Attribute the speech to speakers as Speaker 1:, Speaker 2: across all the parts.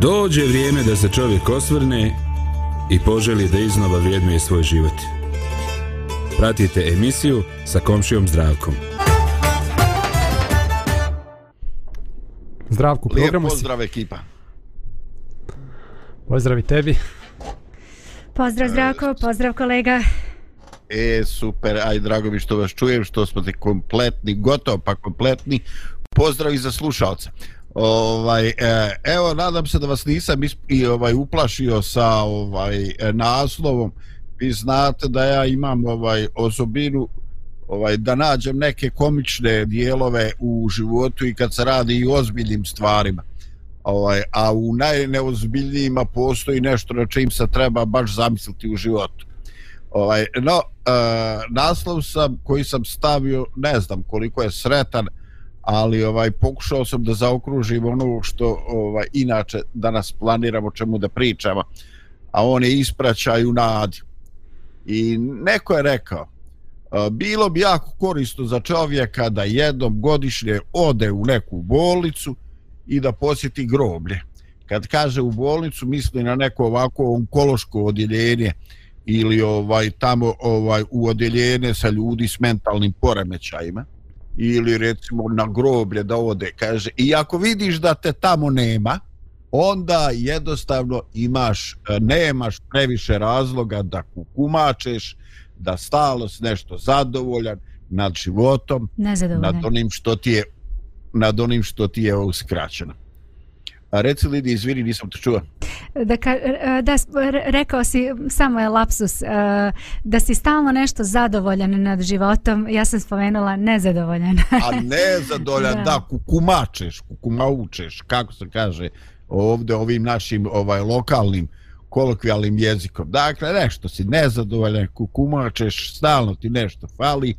Speaker 1: Dođe vrijeme da se čovjek osvrne i poželi da iznova vrijednuje svoj život. Pratite emisiju sa komšijom Zdravkom.
Speaker 2: Zdravku, programu
Speaker 3: Lijep
Speaker 2: si.
Speaker 3: pozdrav ekipa.
Speaker 2: Pozdrav i tebi.
Speaker 4: Pozdrav Zdravko, pozdrav kolega.
Speaker 3: E, super, aj drago mi što vas čujem, što smo te kompletni, gotovo pa kompletni. Pozdrav i za slušalce. Ovaj, e, evo, nadam se da vas nisam isp, i, ovaj, uplašio sa ovaj e, naslovom. Vi znate da ja imam ovaj osobinu ovaj da nađem neke komične dijelove u životu i kad se radi i o ozbiljnim stvarima. Ovaj, a u najneozbiljnijima postoji nešto na čim se treba baš zamisliti u životu. Ovaj, no, e, naslov sam koji sam stavio, ne znam koliko je sretan, ali ovaj pokušao sam da zaokružim ono što ovaj inače danas planiramo čemu da pričamo, a on je ispraćaj u nadi. I neko je rekao, e, bilo bi jako korisno za čovjeka da jednom godišnje ode u neku bolnicu i da posjeti groblje. Kad kaže u bolnicu, misli na neko ovako onkološko odjeljenje ili ovaj tamo ovaj u odjeljenje sa ljudi s mentalnim poremećajima ili recimo na groblje da ode kaže i ako vidiš da te tamo nema onda jednostavno imaš e, nemaš previše razloga da kukumačeš da stalno si nešto zadovoljan nad životom nad onim što ti je nad onim što ti je uskraćeno a reci Lidi izvini nisam te čuo
Speaker 4: Da, ka, e, da, rekao si, samo je lapsus, e, da si stalno nešto zadovoljan nad životom, ja sam spomenula nezadovoljan.
Speaker 3: a ne zadovoljan
Speaker 4: Da.
Speaker 3: da. da kukumačeš, kukumaučeš, kako se kaže ovdje ovim našim ovaj lokalnim kolokvijalnim jezikom. Dakle, nešto si nezadovoljan, kukumačeš, stalno ti nešto fali.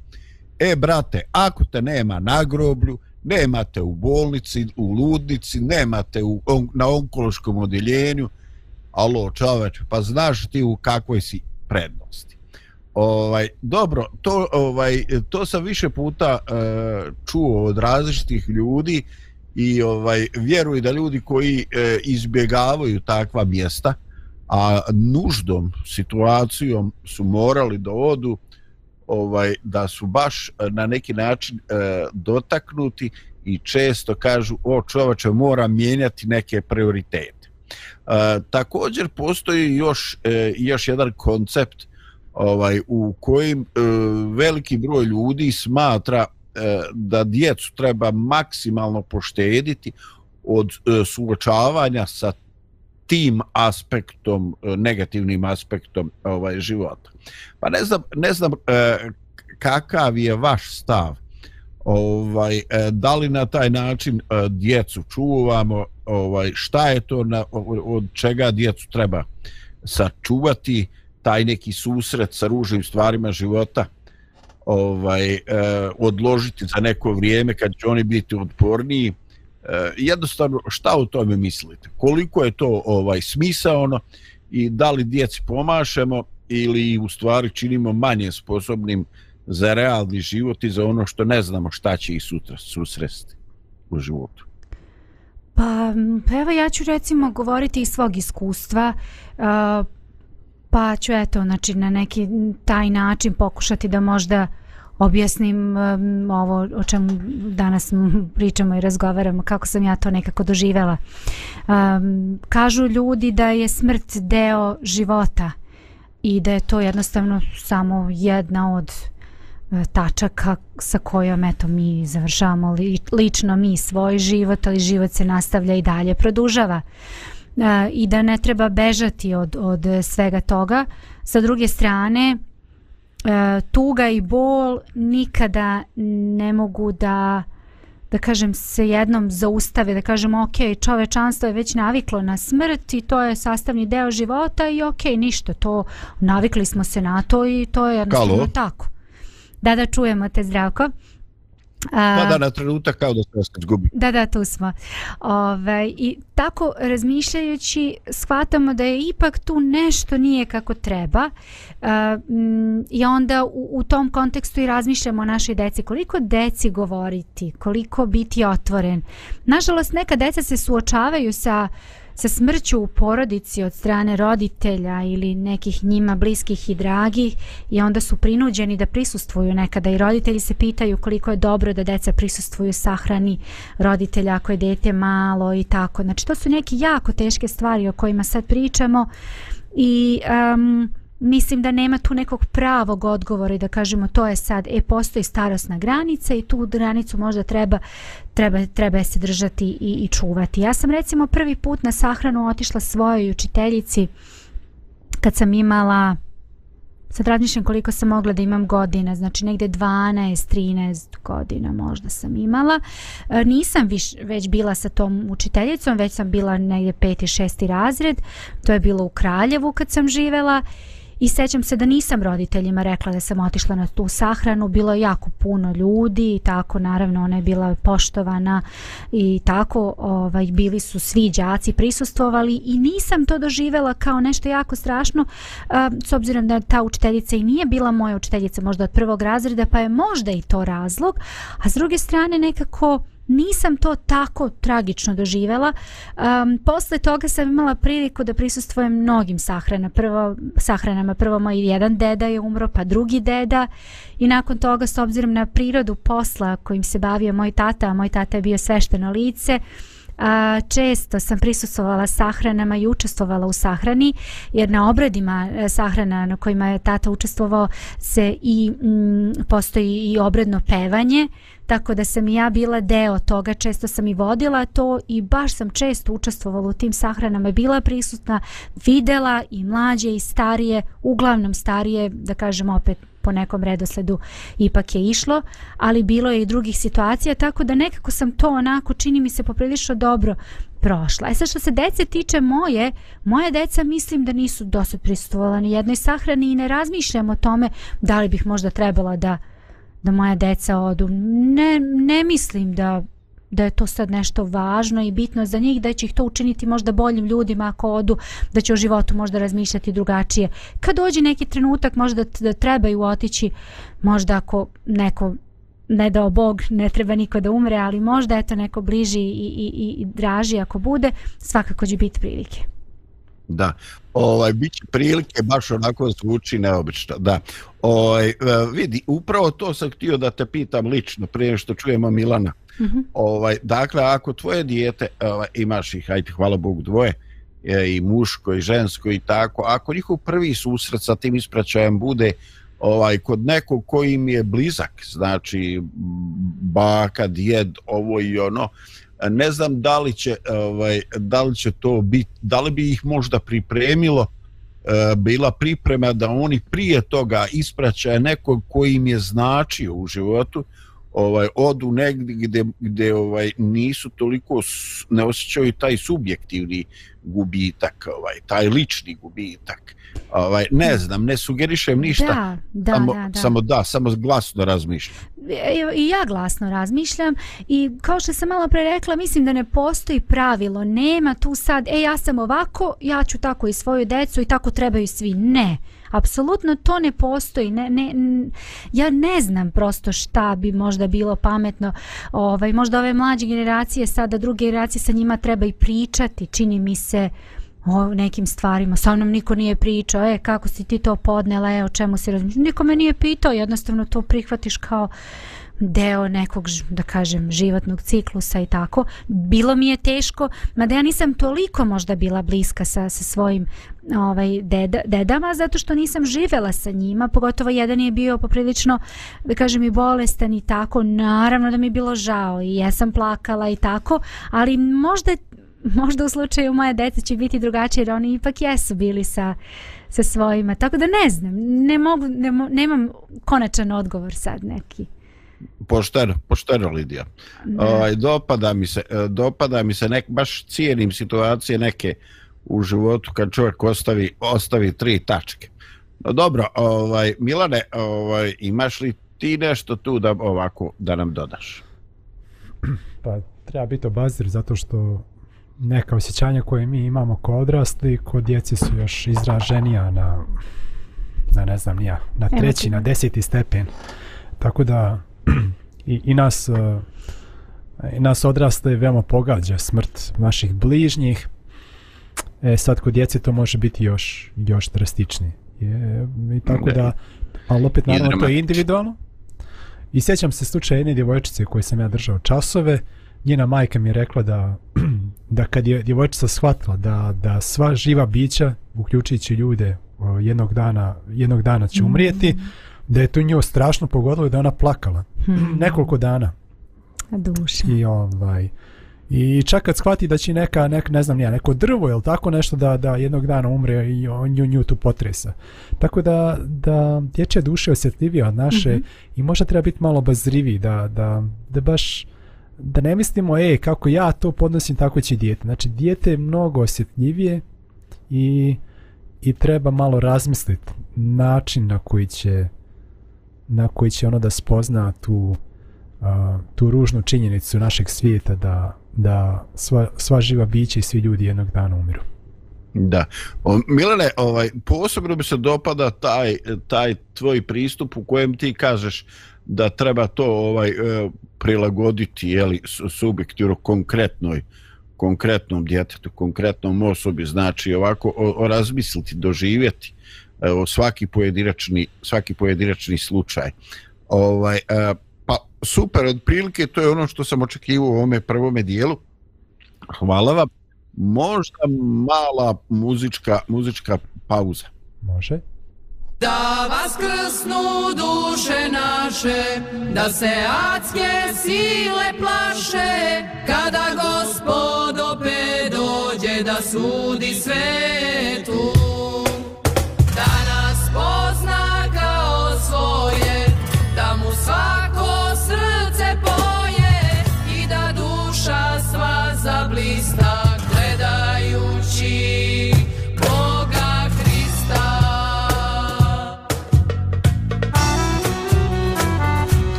Speaker 3: E, brate, ako te nema na groblju, nemate u bolnici, u ludnici, nemate u, on, na onkološkom odjeljenju, alo čoveč, pa znaš ti u kakvoj si prednosti. Ovaj dobro, to ovaj to sam više puta e, čuo od različitih ljudi i ovaj vjeruj da ljudi koji e, izbjegavaju takva mjesta, a nuždom, situacijom su morali da odu ovaj da su baš eh, na neki način e, dotaknuti i često kažu o čovače mora mijenjati neke prioritete. E, također postoji još e, još jedan koncept ovaj u kojim e, veliki broj ljudi smatra e, da djecu treba maksimalno poštediti od e, suočavanja sa tim aspektom e, negativnim aspektom ovaj života. Pa ne znam ne znam e, kakav je vaš stav ovaj e, da li na taj način e, djecu čuvamo ovaj šta je to na, od čega djecu treba sačuvati taj neki susret sa ružnim stvarima života ovaj e, odložiti za neko vrijeme kad će oni biti otporniji E, jednostavno šta o tome mislite? Koliko je to ovaj smisaono i da li djeci pomašemo ili u stvari činimo manje sposobnim za realni život i za ono što ne znamo šta će ih sutra susresti u životu?
Speaker 4: Pa, pa evo ja ću recimo govoriti iz svog iskustva, e, pa ću eto, znači na neki taj način pokušati da možda objasnim um, ovo o čemu danas pričamo i razgovaramo, kako sam ja to nekako doživela. Um, kažu ljudi da je smrt deo života i da je to jednostavno samo jedna od e, tačaka sa kojom eto mi završavamo li, lično mi svoj život, ali život se nastavlja i dalje produžava e, i da ne treba bežati od, od svega toga. Sa druge strane, e, tuga i bol nikada ne mogu da da kažem se jednom zaustave, da kažem ok, čovečanstvo je već naviklo na smrt i to je sastavni deo života i ok, ništa, to navikli smo se na to i to je jednostavno
Speaker 3: Halo?
Speaker 4: tako. Da, da čujemo te zdravko.
Speaker 3: Pa da na trenutak kao da se izgubi
Speaker 4: Da, da, tu smo. Ove, I tako razmišljajući shvatamo da je ipak tu nešto nije kako treba uh, mm, i onda u, u tom kontekstu i razmišljamo o našoj deci. Koliko deci govoriti, koliko biti otvoren. Nažalost, neka deca se suočavaju sa sa smrću u porodici od strane roditelja ili nekih njima bliskih i dragih i onda su prinuđeni da prisustvuju nekada i roditelji se pitaju koliko je dobro da deca prisustvuju sahrani roditelja ako je dete malo i tako. Znači to su neke jako teške stvari o kojima sad pričamo i um, mislim da nema tu nekog pravog odgovora i da kažemo to je sad, e postoji starosna granica i tu granicu možda treba treba, treba se držati i, i čuvati. Ja sam recimo prvi put na sahranu otišla svojoj učiteljici kad sam imala sad razmišljam koliko sam mogla da imam godina, znači negde 12, 13 godina možda sam imala. E, nisam viš, već bila sa tom učiteljicom, već sam bila negde 5. 6. razred, to je bilo u Kraljevu kad sam živela I sećam se da nisam roditeljima rekla da sam otišla na tu sahranu, bilo je jako puno ljudi i tako naravno ona je bila poštovana i tako ovaj, bili su svi đaci prisustvovali i nisam to doživela kao nešto jako strašno s obzirom da ta učiteljica i nije bila moja učiteljica možda od prvog razreda pa je možda i to razlog, a s druge strane nekako nisam to tako tragično doživela. Um, posle toga sam imala priliku da prisustvujem mnogim sahrana. Prvo, sahranama. Prvo moj jedan deda je umro, pa drugi deda. I nakon toga, s obzirom na prirodu posla kojim se bavio moj tata, a moj tata je bio svešteno lice, A, često sam prisustvovala sahranama i učestvovala u sahrani jer na obredima e, sahrana na kojima je tata učestvovao se i m, postoji i obredno pevanje tako da sam i ja bila deo toga, često sam i vodila to i baš sam često učestvovala u tim sahranama, bila prisutna, videla i mlađe i starije, uglavnom starije, da kažem opet po nekom redosledu ipak je išlo, ali bilo je i drugih situacija, tako da nekako sam to onako, čini mi se poprilično dobro prošla. E sad što se dece tiče moje, moje deca mislim da nisu dosad prisutovala ni jednoj sahrani i ne razmišljam o tome da li bih možda trebala da da moja deca odu. Ne, ne mislim da da je to sad nešto važno i bitno za njih, da će ih to učiniti možda boljim ljudima ako odu, da će o životu možda razmišljati drugačije. Kad dođe neki trenutak možda da trebaju otići, možda ako neko ne dao Bog, ne treba niko da umre, ali možda eto neko bliži i, i, i, draži ako bude, svakako će biti prilike.
Speaker 3: Da, ovaj, bit će prilike, baš onako zvuči neobično, da. Ovaj, e, vidi, upravo to sam htio da te pitam lično, prije što čujemo Milana. Mm -hmm. ovaj, dakle, ako tvoje dijete, ovaj, imaš ih, hajde, hvala Bogu, dvoje, je, i muško i žensko i tako, ako njihov prvi susret sa tim ispraćajem bude ovaj kod nekog koji im je blizak, znači baka, djed, ovo i ono, ne znam da li će ovaj da li će to biti da li bi ih možda pripremilo e, E, bila priprema da oni prije toga ispraćaju nekog koji im je značio u životu ovaj odu negdje gdje, gdje ovaj nisu toliko ne osjećaju taj subjektivni gubitak ovaj taj lični gubitak. Ovaj ne znam ne sugerišem ništa
Speaker 4: da, da,
Speaker 3: samo,
Speaker 4: da, da.
Speaker 3: samo da samo glasno razmišljam.
Speaker 4: I ja glasno razmišljam i kao što sam malo pre rekla mislim da ne postoji pravilo nema tu sad e ja sam ovako ja ću tako i svoju decu i tako trebaju svi. Ne apsolutno to ne postoji ne, ne, ja ne znam prosto šta bi možda bilo pametno ovaj, možda ove mlađe generacije sada druge generacije sa njima treba i pričati čini mi se o nekim stvarima. Sa mnom niko nije pričao, e, kako si ti to podnela, e, o čemu si razmišljala. Niko me nije pitao, jednostavno to prihvatiš kao deo nekog, da kažem, životnog ciklusa i tako. Bilo mi je teško, mada ja nisam toliko možda bila bliska sa, sa svojim ovaj, deda, dedama, zato što nisam živela sa njima, pogotovo jedan je bio poprilično, da kažem, i bolestan i tako. Naravno da mi je bilo žao i ja sam plakala i tako, ali možda možda u slučaju moje dece će biti drugačije jer oni ipak jesu bili sa, sa svojima. Tako da ne znam, ne mogu, ne, nemam konačan odgovor sad neki.
Speaker 3: Pošteno, pošteno Lidija. Ovaj dopada mi se, e, dopada mi se nek baš cijenim situacije neke u životu kad čovjek ostavi ostavi tri tačke. No dobro, ovaj Milane, ovaj imaš li ti nešto tu da ovako da nam dodaš?
Speaker 2: Pa treba biti obazir zato što neka osjećanja koje mi imamo ko odrasli, kod djeci su još izraženija na, na ne znam, nija, na treći, na deseti stepen. Tako da i, i nas i nas odrasle veoma pogađa smrt vaših bližnjih E, sad kod djece to može biti još, još drastičnije. Je, I tako
Speaker 3: Ne.
Speaker 2: da, ali opet naravno to je individualno. I sjećam se slučaja jedne djevojčice koje sam ja držao časove, njena majka mi je rekla da, da kad je djevojčica shvatila da, da sva živa bića, uključujući ljude, jednog dana, jednog dana će umrijeti, da je to nju strašno pogodilo i da ona plakala. Nekoliko dana.
Speaker 4: Duša.
Speaker 2: I ovaj i čak kad shvati da će neka, nek, ne znam ja, neko drvo ili tako nešto da, da jednog dana umre i on nju, nju tu potresa. Tako da, da dječja duša je osjetljivija od naše i možda treba biti malo bazriviji da, da, da baš da ne mislimo, ej, kako ja to podnosim, tako će dijete. Znači, dijete je mnogo osjetljivije i, i treba malo razmisliti način na koji će na koji će ono da spozna tu a, tu ružnu činjenicu našeg svijeta da, da sva, sva živa bića i svi ljudi jednog dana umiru.
Speaker 3: Da. O, Milane, ovaj, posebno mi se dopada taj, taj tvoj pristup u kojem ti kažeš da treba to ovaj e, prilagoditi jeli, subjektivno konkretnoj konkretnom djetetu, konkretnom osobi, znači ovako o, o razmisliti, doživjeti e, o svaki pojedinačni, svaki pojedinačni slučaj. Ovaj, e, pa super, otprilike to je ono što sam očekivao u ovome prvome dijelu. Hvala vam. Možda mala muzička, muzička pauza.
Speaker 2: Može?
Speaker 5: Da vaskrsnu duše naše, da se adske sile plaše, kada gospod opet dođe da sudi svetu. Da nas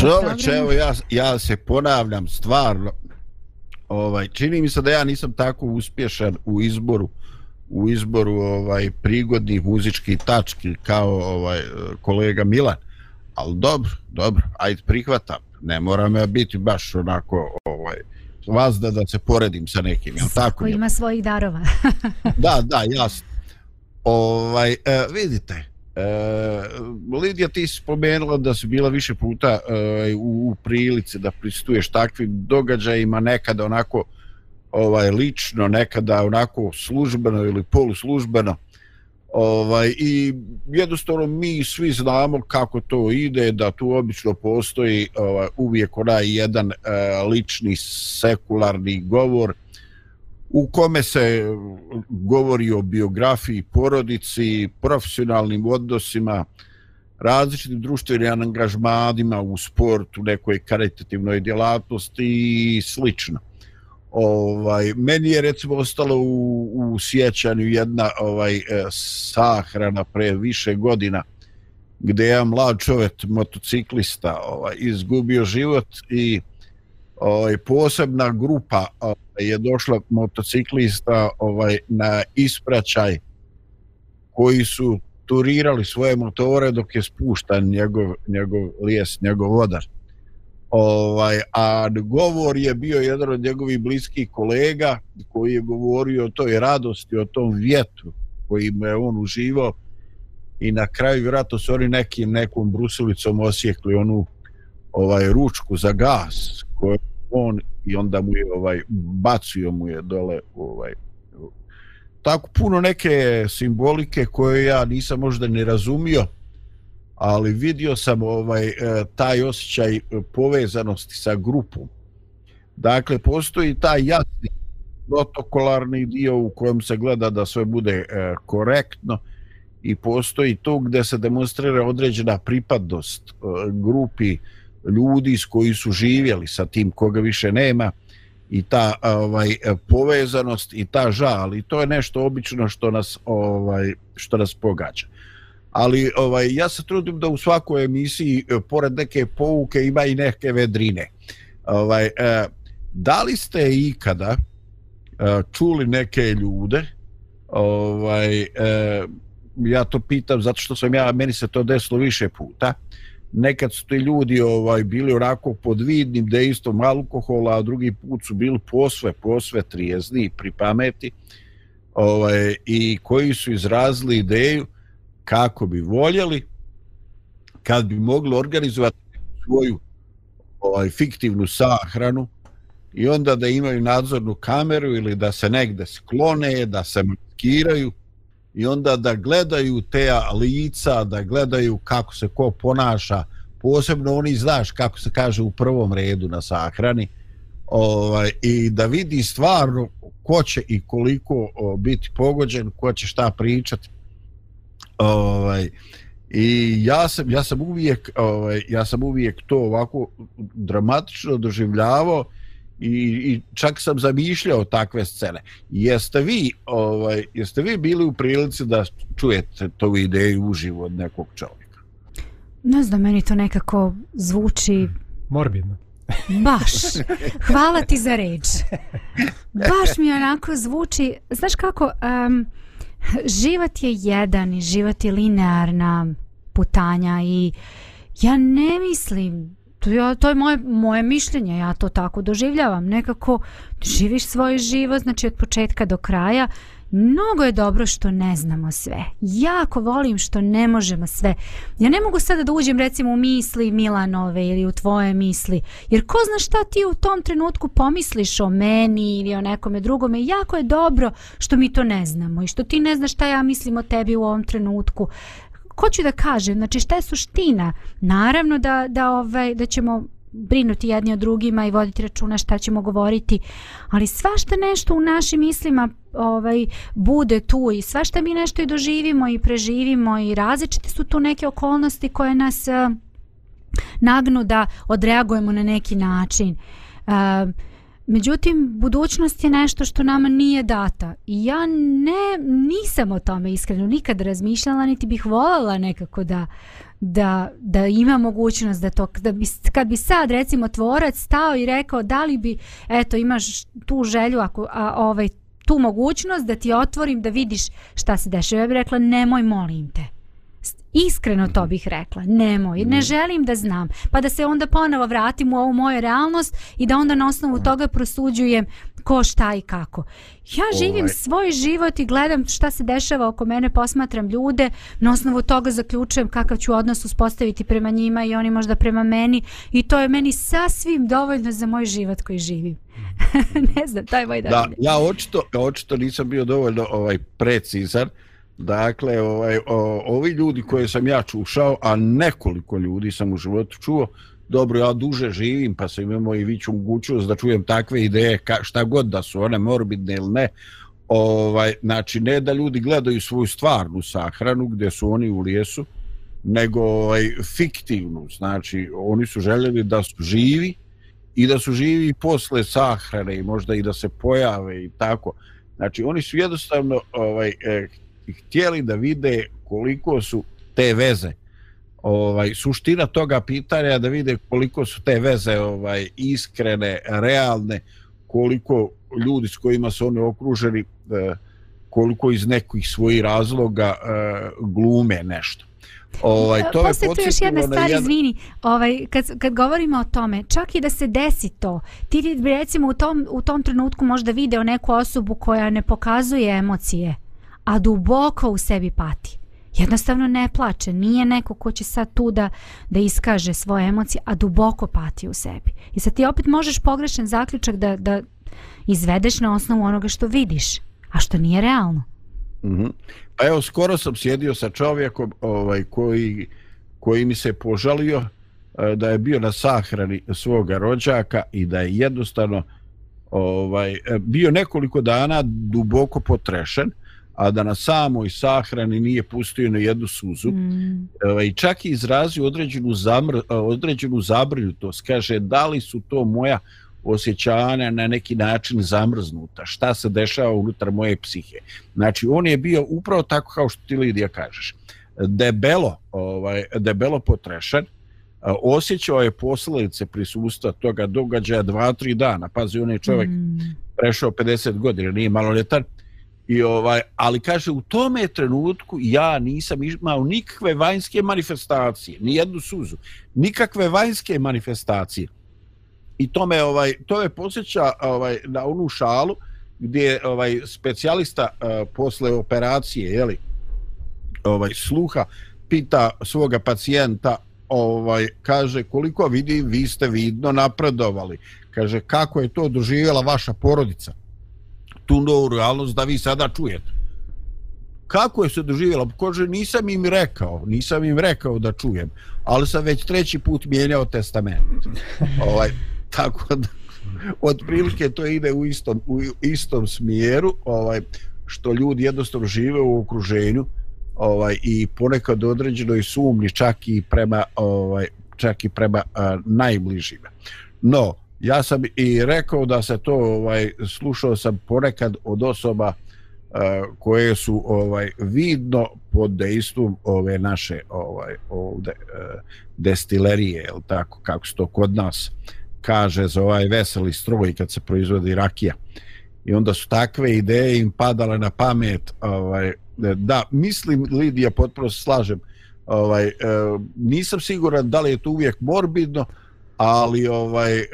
Speaker 4: programu.
Speaker 3: evo ja, ja se ponavljam stvarno. Ovaj, čini mi se da ja nisam tako uspješan u izboru u izboru ovaj prigodnih muzičkih tački kao ovaj kolega Milan. Ali dobro, dobro, ajde prihvatam. Ne moram ja biti baš onako ovaj vazda da se poredim sa nekim, jel tako?
Speaker 4: Ko ima svojih darova.
Speaker 3: Da, da, jasno. Ovaj, e, vidite, e, Lidija ti si spomenula da si bila više puta e, u, u prilici da pristuješ takvim događajima, nekada onako ovaj lično, nekada onako službeno ili poluslužbeno. Ovaj, I jednostavno mi svi znamo kako to ide, da tu obično postoji ovaj, uvijek onaj jedan e, lični sekularni govor u kome se govori o biografiji, porodici, profesionalnim odnosima, različitim društvenim angažmadima u sportu, nekoj karitativnoj djelatnosti i slično. Ovaj meni je recimo ostalo u, u sjećanju jedna ovaj e, sahrana pre više godina gdje je mlad čovjek motociklista ovaj izgubio život i ovaj posebna grupa ovaj, je došla motociklista ovaj na ispraćaj koji su turirali svoje motore dok je spuštan njegov njegov lijes, njegov vodar ovaj, a govor je bio jedan od njegovih bliskih kolega koji je govorio o toj radosti, o tom vjetru kojim je on uživao i na kraju vjerojatno su oni nekim nekom brusilicom osjekli onu ovaj ručku za gas koju on i onda mu je ovaj bacio mu je dole ovaj tako puno neke simbolike koje ja nisam možda ni razumio ali vidio sam ovaj e, taj osjećaj povezanosti sa grupom. Dakle, postoji taj jasni protokolarni dio u kojem se gleda da sve bude e, korektno i postoji to gdje se demonstrira određena pripadnost e, grupi ljudi s koji su živjeli sa tim koga više nema i ta ovaj povezanost i ta žal i to je nešto obično što nas ovaj što nas pogađa ali ovaj ja se trudim da u svakoj emisiji e, pored neke pouke ima i neke vedrine. Ovaj eh, da li ste ikada eh, čuli neke ljude ovaj eh, ja to pitam zato što sam ja meni se to desilo više puta nekad su ti ljudi ovaj bili onako pod vidnim dejstvom alkohola a drugi put su bili posve posve trijezni pri pameti ovaj i koji su izrazili ideju kako bi voljeli kad bi mogli organizovati svoju ovaj fiktivnu sahranu i onda da imaju nadzornu kameru ili da se negde sklone, da se maskiraju i onda da gledaju te lica, da gledaju kako se ko ponaša, posebno oni znaš kako se kaže u prvom redu na sahrani, ovaj, i da vidi stvarno ko će i koliko o, biti pogođen, ko će šta pričati ovaj i ja sam ja sam uvijek ovaj ja sam uvijek to ovako dramatično doživljavao i, i čak sam zamišljao takve scene. Jeste vi ovaj jeste vi bili u prilici da čujete tu ideju uživo od nekog čovjeka?
Speaker 4: Ne znam, meni to nekako zvuči
Speaker 2: Morbidno.
Speaker 4: baš. Hvala ti za reč. Baš mi onako zvuči, znaš kako, um, život je jedan i život je linearna putanja i ja ne mislim to, ja, to je moje, moje mišljenje, ja to tako doživljavam. Nekako živiš svoj život, znači od početka do kraja. Mnogo je dobro što ne znamo sve. Jako volim što ne možemo sve. Ja ne mogu sada da uđem recimo u misli Milanove ili u tvoje misli. Jer ko zna šta ti u tom trenutku pomisliš o meni ili o nekome drugome. Jako je dobro što mi to ne znamo i što ti ne znaš šta ja mislim o tebi u ovom trenutku hoću da kažem, znači šta je suština? Naravno da, da, ovaj, da ćemo brinuti jedni o drugima i voditi računa šta ćemo govoriti, ali svašta nešto u našim mislima ovaj bude tu i svašta mi nešto i doživimo i preživimo i različite su tu neke okolnosti koje nas uh, nagnu da odreagujemo na neki način. Uh, međutim, budućnost je nešto što nama nije data. I ja ne, nisam o tome iskreno nikad razmišljala, niti bih voljela nekako da, da, da ima mogućnost da to, da bi, kad bi sad recimo tvorac stao i rekao da li bi, eto imaš tu želju, ako, a, ovaj, tu mogućnost da ti otvorim da vidiš šta se dešava. Ja bih rekla nemoj molim te. Iskreno to bih rekla. Nemoj. Ne želim da znam. Pa da se onda ponovo vratim u ovu moju realnost i da onda na osnovu toga prosuđujem ko šta i kako. Ja živim
Speaker 3: Ovaj.
Speaker 4: svoj život i gledam šta se dešava oko mene, posmatram ljude, na osnovu toga zaključujem kakav ću odnos uspostaviti prema njima i oni možda prema meni i to je meni sasvim dovoljno za moj život koji živim. ne znam, to je moj
Speaker 3: Da,
Speaker 4: dovoljno.
Speaker 3: ja očito, očito nisam bio dovoljno ovaj precizan. Dakle, ovaj, o, ovi ljudi koje sam ja čušao, a nekoliko ljudi sam u životu čuo, dobro, ja duže živim, pa sam imamo i viću mogućnost da čujem takve ideje, ka, šta god da su one morbidne ili ne, ovaj, znači ne da ljudi gledaju svoju stvarnu sahranu gdje su oni u lijesu, nego ovaj, fiktivnu, znači oni su željeli da su živi i da su živi i posle sahrane i možda i da se pojave i tako. Znači oni su jednostavno ovaj, eh, htjeli da vide koliko su te veze. Ovaj suština toga pitanja da vide koliko su te veze ovaj iskrene, realne, koliko ljudi s kojima su oni okruženi eh, koliko iz nekih svojih razloga eh, glume nešto. Ovaj to
Speaker 4: Postoji tu još jedna stvar,
Speaker 3: jedan-
Speaker 4: izvini, ovaj, kad, kad govorimo o tome, čak i da se desi to, ti recimo u tom, u tom trenutku možda video neku osobu koja ne pokazuje emocije, a duboko u sebi pati. Jednostavno ne plače, nije neko ko će sad tu da, da iskaže svoje emocije, a duboko pati u sebi. I sad ti opet možeš pogrešan zaključak da, da izvedeš na osnovu onoga što vidiš, a što nije realno.
Speaker 3: Mhm. Pa evo, skoro sam sjedio sa čovjekom ovaj, koji, koji mi se požalio eh, da je bio na sahrani svoga rođaka i da je jednostavno ovaj, eh, bio nekoliko dana duboko potrešen, a da na samoj sahrani nije pustio na jednu suzu.
Speaker 4: Mm.
Speaker 3: I čak je izrazio određenu, zamr, e, određenu zabrinutost. Kaže, da li su to moja osjećanja na neki način zamrznuta? Šta se dešava unutar moje psihe? Znači, on je bio upravo tako kao što ti Lidija kažeš. Debelo, ovaj, debelo potrešen, a, osjećao je posljedice prisustva toga događaja dva, tri dana. Pazi, on je čovjek
Speaker 4: Mm.
Speaker 3: prešao 50 godina, nije maloljetan. I ovaj, ali kaže, u tome trenutku ja nisam imao nikakve vanjske manifestacije, ni jednu suzu, nikakve vanjske manifestacije. I to me, ovaj, to me posjeća ovaj, na onu šalu gdje ovaj, specijalista uh, posle operacije, jeli, ovaj, sluha, pita svoga pacijenta, ovaj, kaže, koliko vidim, vi ste vidno napredovali. Kaže, kako je to doživjela vaša porodica? Tu novu realnost da vi sada čujete. Kako je se doživjela? Kaže, nisam im rekao, nisam im rekao da čujem, ali sam već treći put mijenjao testament. ovaj, tako da, otprilike to ide u istom, u istom smjeru, ovaj, što ljudi jednostavno žive u okruženju ovaj i ponekad određeno i sumnji čak i prema ovaj čak i prema a, najbližima. No, ja sam i rekao da se to ovaj slušao sam ponekad od osoba uh, koje su ovaj vidno pod dejstvom ove naše ovaj ovde uh, destilerije, el tako kako se to kod nas kaže za ovaj veseli stroj kad se proizvodi rakija. I onda su takve ideje im padale na pamet, ovaj da, mislim Lidija potpuno slažem. Ovaj eh, nisam siguran da li je to uvijek morbidno, ali ovaj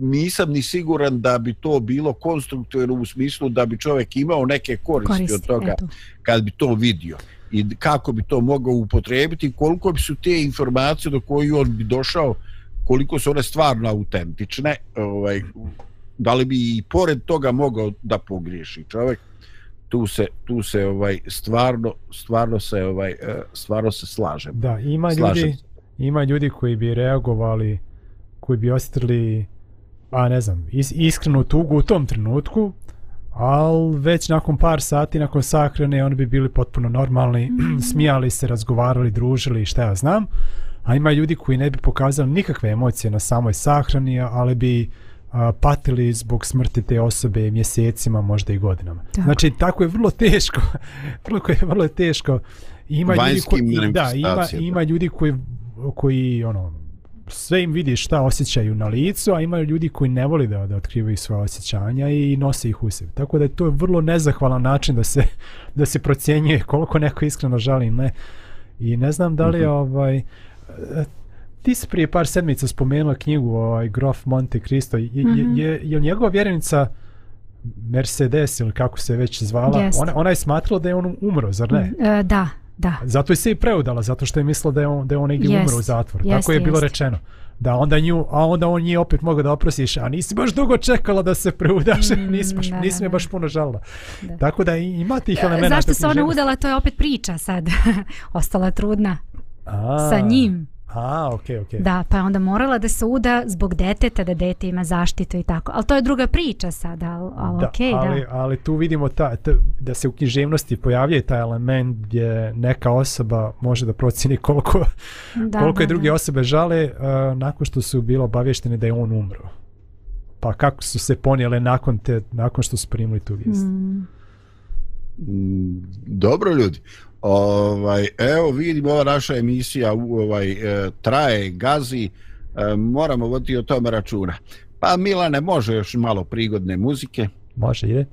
Speaker 3: nisam ni siguran da bi to bilo konstruktivno u smislu da bi čovjek imao neke koristi,
Speaker 4: Koristi,
Speaker 3: od toga
Speaker 4: eto.
Speaker 3: kad bi to vidio i kako bi to mogao upotrijebiti, koliko bi su te informacije do koje on bi došao, koliko su one stvarno autentične, ovaj, da li bi i pored toga mogao da pogriješi čovjek, tu se tu se ovaj stvarno stvarno se ovaj eh, stvarno se slažem.
Speaker 2: Da, ima
Speaker 3: Slažem
Speaker 2: ljudi,
Speaker 3: se.
Speaker 2: Ima ljudi koji bi reagovali, koji bi osjetili, a ne znam, is, iskrenu tugu u tom trenutku, ali već nakon par sati, nakon sahrane, oni bi bili potpuno normalni, smijali se, razgovarali, družili, šta ja znam. A ima ljudi koji ne bi pokazali nikakve emocije na samoj sahrani, ali bi a, patili zbog smrti te osobe mjesecima, možda i godinama.
Speaker 4: Da.
Speaker 2: Znači, tako je vrlo teško, vrlo, je vrlo teško. Ima ljudi
Speaker 3: Vanjskim
Speaker 2: koji, da, ima, ima ljudi koji, koji ono, sve im vidi šta osjećaju na licu, a ima ljudi koji ne voli da, da otkrivaju svoje osjećanja i nose ih u sebi. Tako da je to vrlo nezahvalan način da se, da se procjenjuje koliko neko iskreno žali ne. I ne znam da li je ovaj... e, Ti si prije par sedmica spomenula knjigu ovaj, Grof Monte Cristo. Je, je, je, je li njegova vjerenica Mercedes ili kako se već zvala,
Speaker 4: Jeste.
Speaker 2: ona, ona je smatrala da je on umro, zar ne?
Speaker 4: E, da, da.
Speaker 2: Zato je se i preudala, zato što je mislila da je on, da je on negdje
Speaker 4: Jest,
Speaker 2: umro u zatvoru.
Speaker 4: jest,
Speaker 2: Tako je bilo
Speaker 4: jest.
Speaker 2: rečeno. Da onda nju, a onda on nje opet mogao da oprosiš, a nisi baš dugo čekala da se preudaš,
Speaker 4: Mm,
Speaker 2: nisi, baš,
Speaker 4: da,
Speaker 2: nisi me baš puno žalila.
Speaker 4: Da.
Speaker 2: Tako da ima tih elemenata.
Speaker 4: Zašto se ona udala, to je opet priča sad. Ostala trudna
Speaker 2: A,
Speaker 4: sa njim.
Speaker 2: A, okej, okej.
Speaker 4: Da, pa je onda morala da se uda zbog deteta, da dete ima zaštitu i tako. Ali to je druga priča sad, ali al,
Speaker 2: Da,
Speaker 4: okej,
Speaker 2: ali,
Speaker 4: da.
Speaker 2: ali tu vidimo ta, ta, da se u književnosti pojavljuje taj element gdje neka osoba može da procini koliko,
Speaker 4: da
Speaker 2: koliko je
Speaker 4: da,
Speaker 2: druge
Speaker 4: da.
Speaker 2: osobe žale uh, nakon što su bilo obavješteni da je on umro. Pa kako su se ponijele nakon, te, nakon što su primili tu vijest.
Speaker 4: Mm,
Speaker 3: Mm, dobro ljudi. Ovaj evo vidimo ova naša emisija u ovaj e, traje gazi e, moramo voditi o tome računa. Pa Milane može još malo prigodne muzike.
Speaker 2: Može, ide.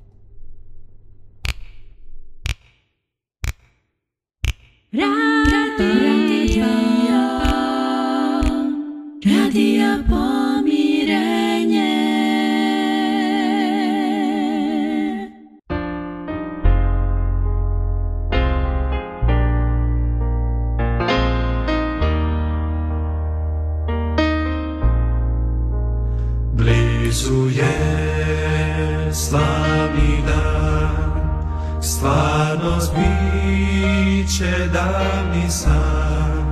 Speaker 6: Biće davni san,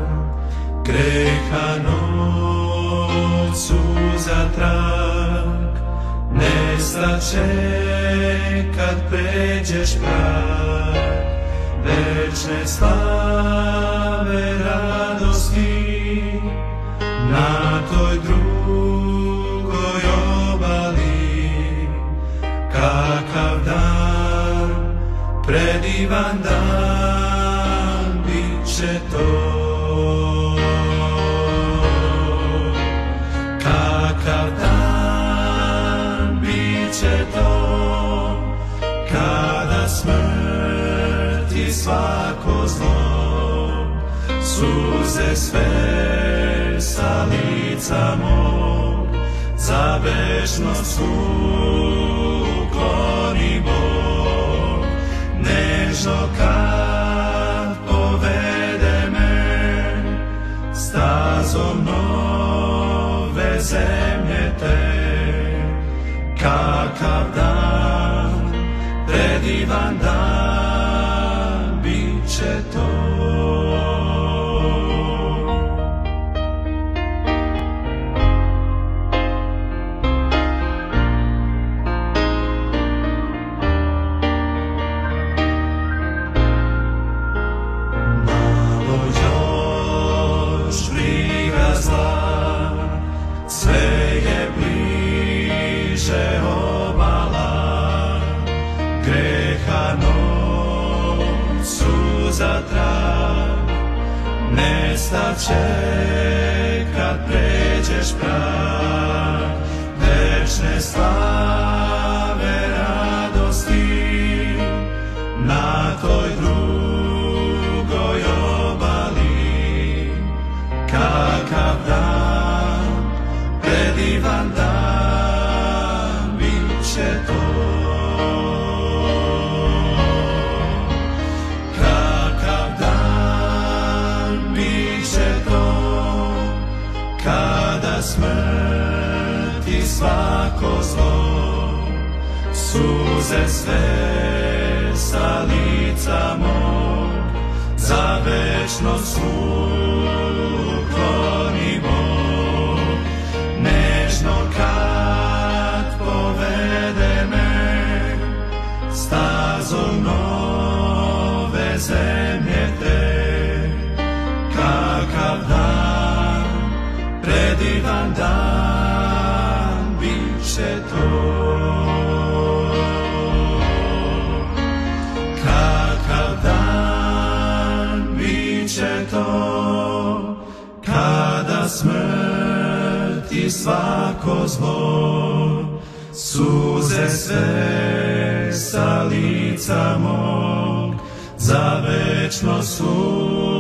Speaker 6: greha noću za trag, nestaće kad pređeš prag, večne slave radosti, na toj drugoj obali. Kakav dan predivan dan će to. Kakav dan bit će to kada smrti svako zlo. Suze sve sa lica mog za večnost ukloni Bog. Nežno kad se sve sa lica mog za večnost ukloni Bog svako zlo, suze sve sa lica mog, za večno su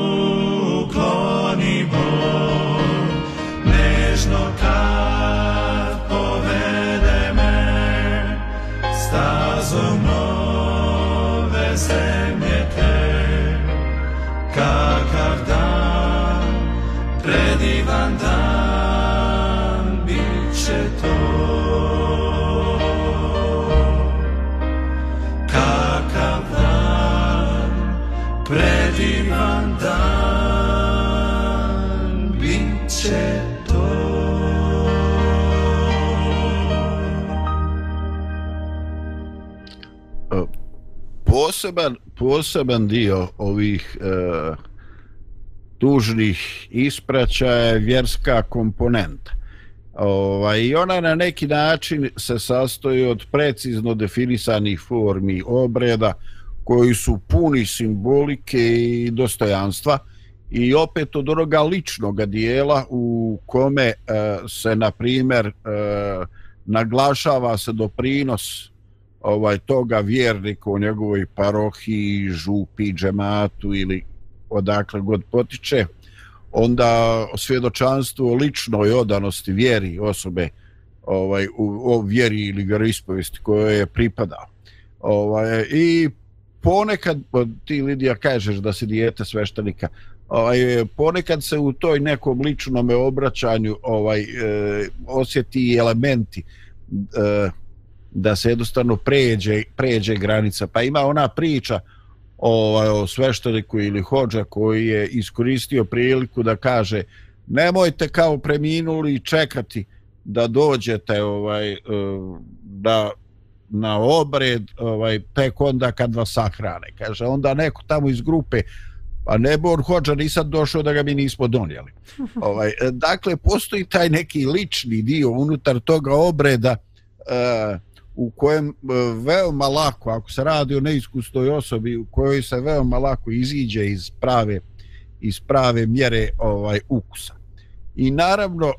Speaker 3: poseban, poseban dio ovih e, tužnih ispraćaja je vjerska komponenta. Ovaj, I ona na neki način se sastoji od precizno definisanih formi obreda koji su puni simbolike i dostojanstva i opet od onoga ličnog dijela u kome e, se na primjer e, naglašava se doprinos ovaj toga vjernika u njegovoj parohiji, župi, džematu ili odakle god potiče, onda svjedočanstvo o ličnoj odanosti vjeri osobe ovaj u, o vjeri ili vjeroispovesti kojoj je pripada. Ovaj, I ponekad, ti Lidija kažeš da si dijete sveštenika, ovaj, ponekad se u toj nekom ličnom obraćanju ovaj, eh, osjeti elementi eh, da se jednostavno pređe, pređe granica. Pa ima ona priča ovaj, o svešteniku ili hođa koji je iskoristio priliku da kaže nemojte kao preminuli čekati da dođete ovaj e, da na obred ovaj tek onda kad vas sahrane kaže onda neko tamo iz grupe pa ne on hođa nisam došao da ga mi nismo donijeli ovaj e, dakle postoji taj neki lični dio unutar toga obreda uh, u kojem e, veoma lako, ako se radi o neiskusnoj osobi, u kojoj se veoma lako iziđe iz prave, iz prave mjere ovaj ukusa. I naravno, e,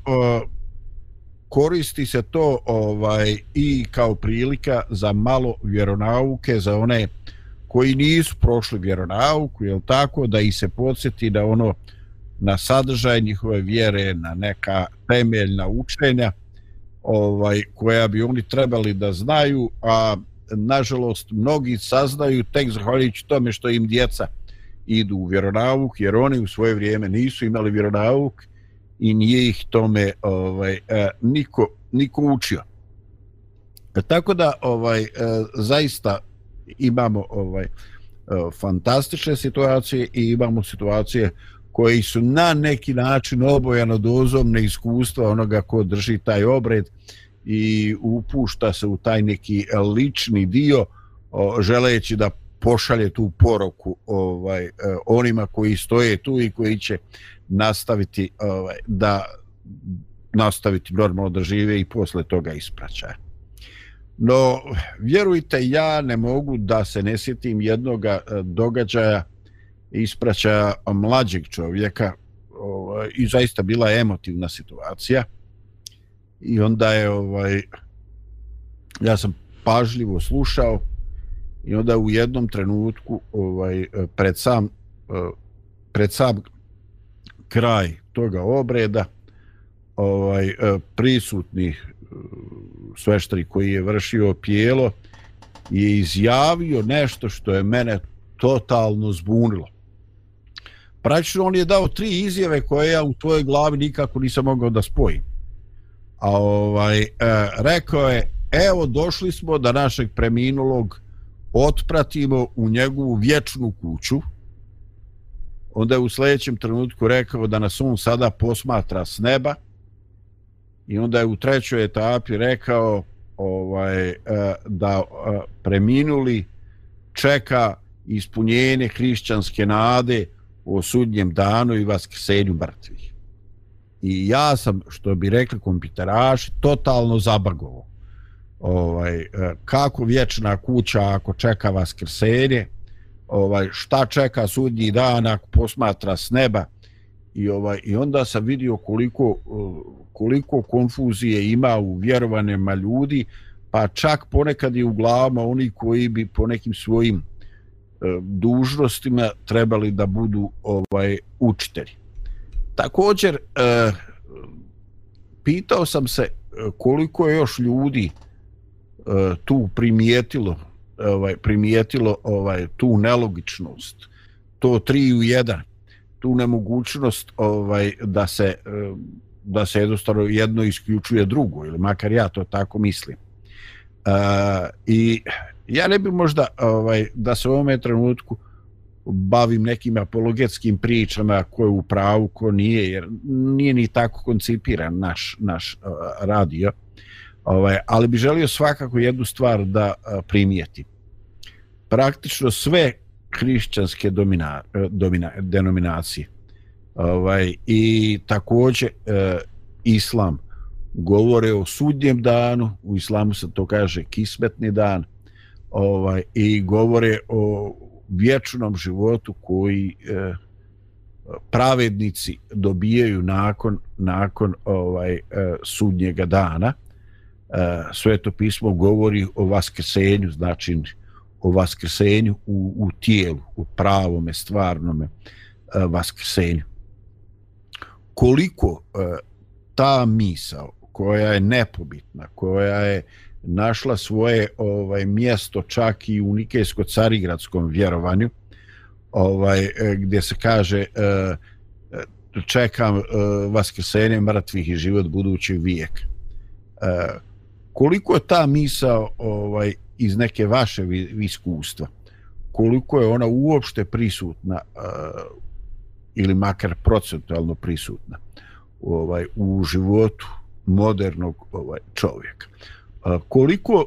Speaker 3: koristi se to ovaj i kao prilika za malo vjeronauke, za one koji nisu prošli vjeronauku, je tako, da i se podsjeti da ono na sadržaj njihove vjere, na neka temeljna učenja, ovaj koja bi oni trebali da znaju, a nažalost mnogi saznaju tek zahvaljujući tome što im djeca idu u vjeronauk, jer oni u svoje vrijeme nisu imali vjeronauk i nije ih tome ovaj e, niko, niko učio. Tako da ovaj e, zaista imamo ovaj e, fantastične situacije i imamo situacije koji su na neki način obojano dozom neiskustva onoga ko drži taj obred i upušta se u taj neki lični dio o, želeći da pošalje tu poroku ovaj e, onima koji stoje tu i koji će nastaviti ovaj da nastaviti normalno da žive i posle toga ispraćaja. No, vjerujte, ja ne mogu da se ne sjetim jednog e, događaja ispraća mlađeg čovjeka ovaj, i zaista bila emotivna situacija. I onda je ovaj ja sam pažljivo slušao i onda u jednom trenutku ovaj pred sam eh, pred sam kraj toga obreda ovaj eh, prisutni eh, sveštari koji je vršio pjelo je izjavio nešto što je mene totalno zbunilo praktično on je dao tri izjave koje ja u tvojoj glavi nikako nisam mogao da spojim. A ovaj, e, rekao je, evo došli smo da našeg preminulog otpratimo u njegovu vječnu kuću. Onda je u sljedećem trenutku rekao da nas on sada posmatra s neba. I onda je u trećoj etapi rekao ovaj, e, da e, preminuli čeka ispunjenje hrišćanske nade o sudnjem danu i vaskrsenju mrtvih. I ja sam, što bi rekli kompiteraši, totalno zabagovo. Ovaj, e, kako vječna kuća ako čeka vaskrsenje, ovaj, šta čeka sudnji dan ako posmatra s neba i ovaj i onda sam vidio koliko e, koliko konfuzije ima u vjerovanjima ljudi pa čak ponekad i u glavama oni koji bi po nekim svojim E, dužnostima trebali da budu ovaj učitelji također uh, pitao sam se e, koliko je još ljudi tu primijetilo ovaj primijetilo ovaj tu nelogičnost to 3 u 1 tu nemogućnost ovaj da se da se jednostavno jedno isključuje drugo ili makar ja to tako mislim. e, I ja ne bih možda ovaj da se u ovom trenutku bavim nekim apologetskim pričama ko je u pravu, ko nije, jer nije ni tako koncipiran naš, naš uh, radio. Ovaj, ali bi želio svakako jednu stvar da uh, primijetim. Praktično sve hrišćanske domina, e, domina, denominacije. Ovaj, I također e, islam govore o sudnjem danu, u islamu se to kaže kismetni dan, ovaj, i govore o vječnom životu koji e, pravednici dobijaju nakon nakon ovaj e, sudnjega dana. E, Sveto pismo govori o vaskrsenju, znači o vaskrsenju u, u tijelu, u pravome, stvarnome e, vaskrsenju. Koliko e, ta misao koja je nepobitna, koja je našla svoje ovaj mjesto čak i u Nikejsko-Carigradskom vjerovanju, ovaj e, gdje se kaže e, e, čekam vaskrsenje mrtvih i život budućeg vijeka. Koliko je ta misa ovaj iz neke vaše iskustva koliko je ona uopšte prisutna ili makar procentualno prisutna ovaj u životu modernog ovaj čovjeka koliko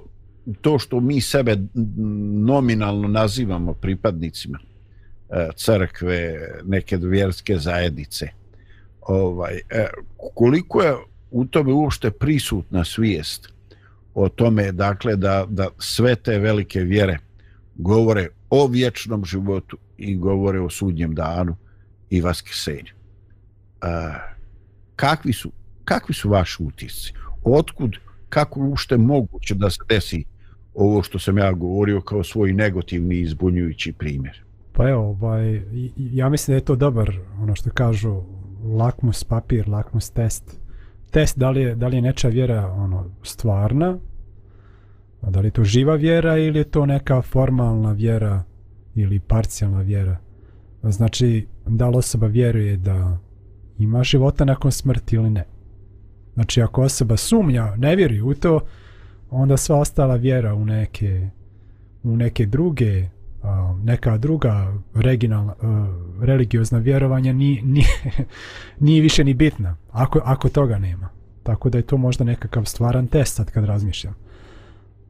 Speaker 3: to što mi sebe nominalno nazivamo pripadnicima e, crkve neke vjerske zajednice ovaj e, koliko je u tome uopšte prisutna svijest o tome dakle da, da sve te velike vjere govore o vječnom životu i govore o sudnjem danu i vaskrsenju. E, kakvi su kakvi su vaši utisci? Otkud kako ušte moguće da se desi ovo što sam ja govorio kao svoj negativni izbunjujući primjer?
Speaker 2: Pa evo, ovaj, ja mislim da je to dobar, ono što kažu, lakmus papir, lakmus test test da li je, da li je neča vjera ono stvarna, da li je to živa vjera ili je to neka formalna vjera ili parcijalna vjera. Znači, da li osoba vjeruje da ima života nakon smrti ili ne. Znači, ako osoba sumnja, ne vjeruje u to, onda sva ostala vjera u neke, u neke druge neka druga regionalna, religiozna vjerovanja ni, ni, nije više ni bitna, ako, ako toga nema. Tako da je to možda nekakav stvaran test sad kad razmišljam.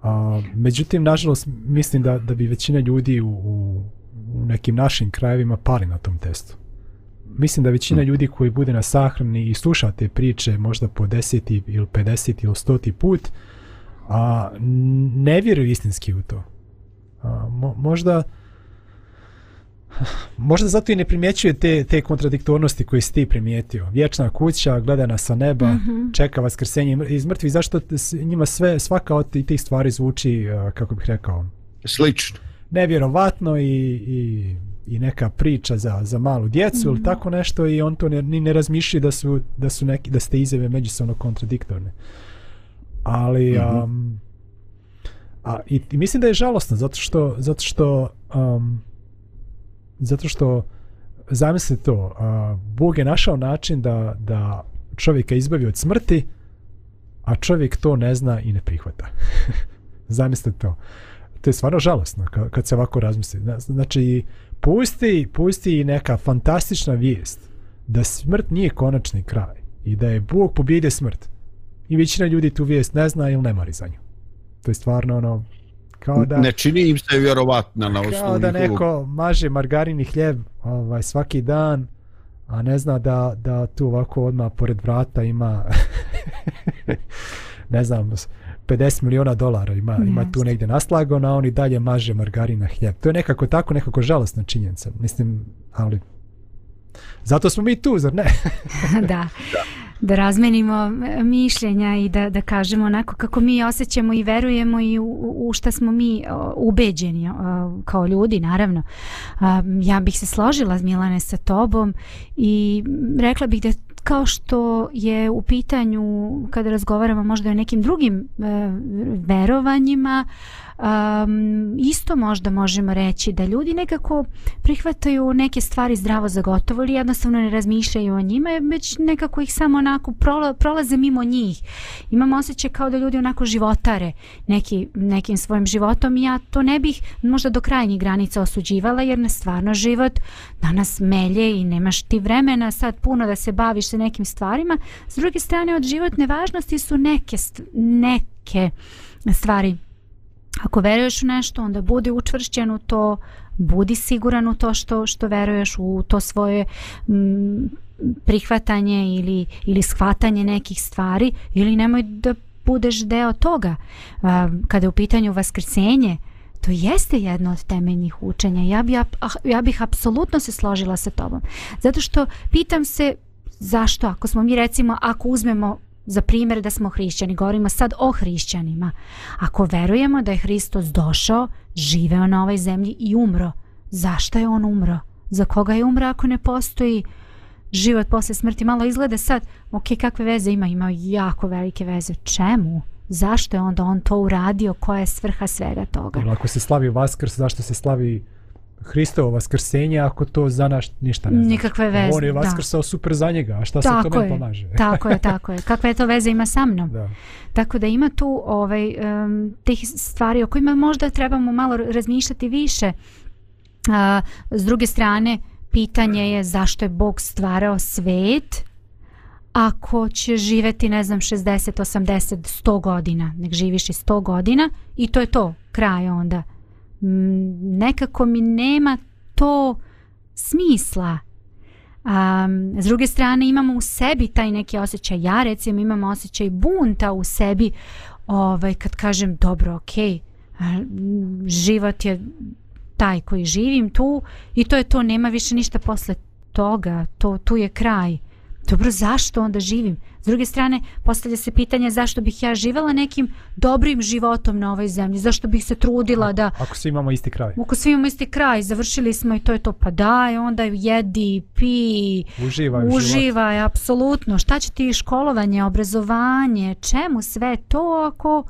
Speaker 2: A, međutim, nažalost, mislim da, da bi većina ljudi u, u, u nekim našim krajevima pali na tom testu. Mislim da većina ljudi koji bude na sahrani i sluša te priče možda po deseti ili 50 ili stoti put, a, ne vjeruju istinski u to mo, možda možda zato i ne primjećuje te, te kontradiktornosti koje si ti primijetio. Vječna kuća, gledana sa neba, mm -hmm. čeka vaskrsenje iz mrtvih. Zašto njima sve, svaka od tih stvari zvuči, kako bih rekao?
Speaker 3: Slično.
Speaker 2: Nevjerovatno i, i, i neka priča za, za malu djecu mm -hmm. ili mhm. tako nešto i on to ne, ni ne razmišlja da su, da su neki, da ste izjave međusobno kontradiktorne. Ali... Mm -hmm. um, A, i, i mislim da je žalostno zato što zato što um, zato što zamislite to uh, Bog je našao način da, da čovjeka izbavi od smrti a čovjek to ne zna i ne prihvata zamislite to to je stvarno žalostno kad, kad se ovako razmisli znači pusti, pusti neka fantastična vijest da smrt nije konačni kraj i da je Bog pobjedio smrt. I većina ljudi tu vijest ne zna ili ne mari za nju. To je stvarno ono kao da
Speaker 3: ne čini im se vjerovatno na osnovu
Speaker 2: kao da neko maže margarini hljeb ovaj svaki dan a ne zna da da tu ovako odma pored vrata ima ne znam 50 miliona dolara ima yes. ima tu negdje naslago na oni dalje maže margarina hljeb to je nekako tako nekako žalosna činjenica mislim ali Zato smo mi tu, zar ne?
Speaker 4: da. Da razmenimo e, mišljenja i da, da kažemo onako kako mi osjećamo i verujemo i u, u šta smo mi ubeđeni kao ljudi, naravno. A, ja bih se složila, Milane, sa tobom i rekla bih da kao što je u pitanju kada razgovaramo možda o nekim drugim e, verovanjima um, isto možda možemo reći da ljudi nekako prihvataju neke stvari zdravo za gotovo ili jednostavno ne razmišljaju o njima već nekako ih samo onako prola, prolaze mimo njih. Imamo osjećaj kao da ljudi onako životare neki, nekim svojim životom i ja to ne bih možda do krajnjih granica osuđivala jer na stvarno život danas melje i nemaš ti vremena sad puno da se baviš se nekim stvarima s druge strane od životne važnosti su neke neke stvari ako veruješ u nešto, onda budi učvršćen u to, budi siguran u to što što veruješ u to svoje m, prihvatanje ili ili shvatanje nekih stvari ili nemoj da budeš deo toga. A, kada je u pitanju vaskrsenje, to jeste jedno od temeljnih učenja. Ja bih ah, ja bih apsolutno se složila sa tobom. Zato što pitam se zašto ako smo mi recimo ako uzmemo za primjer da smo hrišćani, govorimo sad o hrišćanima. Ako verujemo da je Hristos došao, živeo na ovoj zemlji i umro, zašto je on umro? Za koga je umro ako ne postoji život posle smrti? Malo izgleda sad, ok, kakve veze ima? Ima jako velike veze. Čemu? Zašto je onda on to uradio? Koja je svrha svega toga?
Speaker 2: Ako se slavi Vaskrs, zašto se slavi Hristovo vaskrsenje ako to za nas ništa ne znači.
Speaker 4: Nikakve veze.
Speaker 2: On je vaskrsao super za njega, a šta
Speaker 4: tako
Speaker 2: se tome
Speaker 4: je,
Speaker 2: pomaže?
Speaker 4: tako je, tako je. Kakve to veze ima sa mnom?
Speaker 2: Da.
Speaker 4: Tako da ima tu ovaj, um, tih stvari o kojima možda trebamo malo razmišljati više. A, s druge strane, pitanje je zašto je Bog stvarao svet ako će živeti, ne znam, 60, 80, 100 godina. Nek živiš i 100 godina i to je to, kraj onda Mm, nekako mi nema to smisla. Um, s druge strane imamo u sebi taj neki osjećaj, ja recimo imam osjećaj bunta u sebi ovaj, kad kažem dobro, ok, život je taj koji živim tu i to je to, nema više ništa posle toga, to, tu je kraj. Dobro, zašto onda živim? S druge strane, postavlja se pitanje zašto bih ja živela nekim dobrim životom na ovoj zemlji, zašto bih se trudila da...
Speaker 2: Ako svi imamo isti kraj.
Speaker 4: Ako svi imamo isti kraj, završili smo i to je to, pa daj, onda jedi, pi,
Speaker 2: uživaj,
Speaker 4: uživaj, apsolutno. Šta će ti školovanje, obrazovanje, čemu sve to ako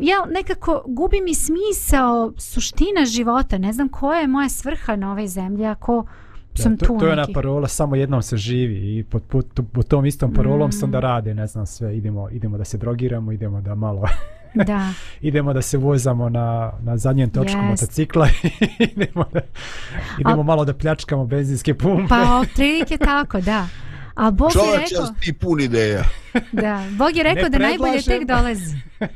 Speaker 4: ja nekako gubim i smisao suština života, ne znam koja je moja svrha na ovoj zemlji ako sam
Speaker 2: to,
Speaker 4: tu
Speaker 2: to je ona parola samo jednom se živi i pod, pod, pod tom istom parolom
Speaker 4: Mm.
Speaker 2: se onda rade ne znam sve idemo idemo da se drogiramo idemo da malo
Speaker 4: Da,
Speaker 2: idemo da se vozamo na, na zadnjem točku
Speaker 4: Jest.
Speaker 2: motocikla idemo da idemo malo da pljačkamo benzinske pumpe
Speaker 4: pa otprilike tako, da. A Bog je
Speaker 3: Čovječe,
Speaker 4: rekao,
Speaker 3: ja ti pun ideja.
Speaker 4: da, Bog je rekao
Speaker 2: Ne
Speaker 4: da najbolje tek dolazi.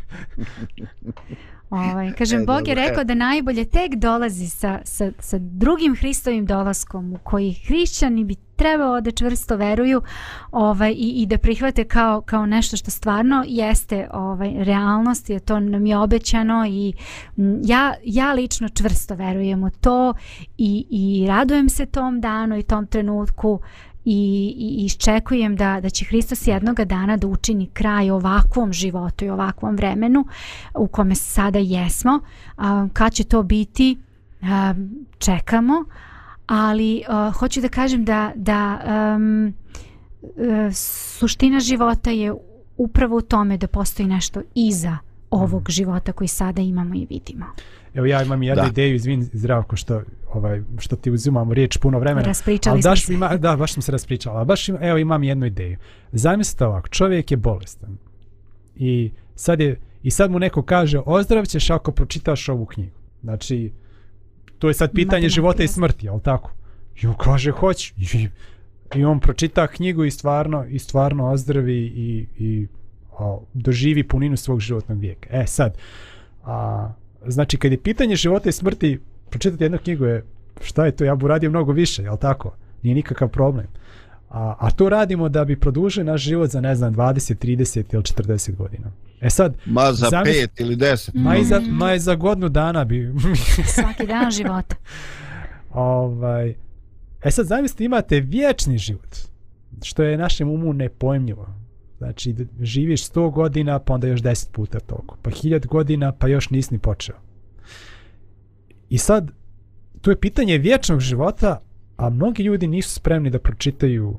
Speaker 4: Ovaj, kažem,
Speaker 3: E,
Speaker 4: Bog je
Speaker 3: dobro,
Speaker 4: rekao
Speaker 3: e.
Speaker 4: da najbolje tek dolazi sa, sa, sa drugim Hristovim dolaskom u koji hrišćani bi trebao da čvrsto veruju ovaj, i, i da prihvate kao, kao nešto što stvarno jeste ovaj, realnost, je to nam je obećano i ja, ja lično čvrsto verujem u to i, i radujem se tom danu i tom trenutku i, i iščekujem da, da će Hristos jednoga dana da učini kraj ovakvom životu i ovakvom vremenu u kome sada jesmo. A, kad će to biti, a, čekamo, ali a, hoću da kažem da, da um, suština života je upravo u tome da postoji nešto iza ovog života koji sada imamo i vidimo.
Speaker 2: Evo ja imam jednu
Speaker 3: Da.
Speaker 2: ideju, izvin Zdravko što, ovaj, što ti uzimam riječ puno vremena.
Speaker 4: Raspričali
Speaker 2: ali baš
Speaker 4: se.
Speaker 2: ima, da, baš sam se raspričala. Baš ima, evo imam jednu ideju. Zamislite ovako, čovjek je bolestan. I sad, je, I sad mu neko kaže, ozdravćeš ako pročitaš ovu knjigu. Znači, to je sad pitanje
Speaker 4: Matematika,
Speaker 2: života i smrti, jel tako? I on kaže, hoću. I, I on pročita knjigu i stvarno, i stvarno ozdravi i, i a, doživi puninu svog životnog vijeka. E sad, a, znači kad je pitanje života i smrti, pročitati jednu knjigu je, šta je to, ja bi uradio mnogo više, jel tako? Nije nikakav problem. A, a to radimo da bi produžili naš život za, ne znam, 20, 30 ili 40 godina. E sad,
Speaker 3: Ma za
Speaker 2: Zamisli-
Speaker 3: pet ili deset.
Speaker 2: ma i za,
Speaker 4: Mm.
Speaker 2: ma i za godinu dana bi,
Speaker 4: Svaki dan života.
Speaker 2: ovaj, E sad zamislite imate vječni život, što je našem umu nepojmljivo. Znači živiš 100 godina pa onda još 10 puta toliko, pa 1000 godina pa još nisi ni počeo. I sad, tu je pitanje vječnog života, a mnogi ljudi nisu spremni da pročitaju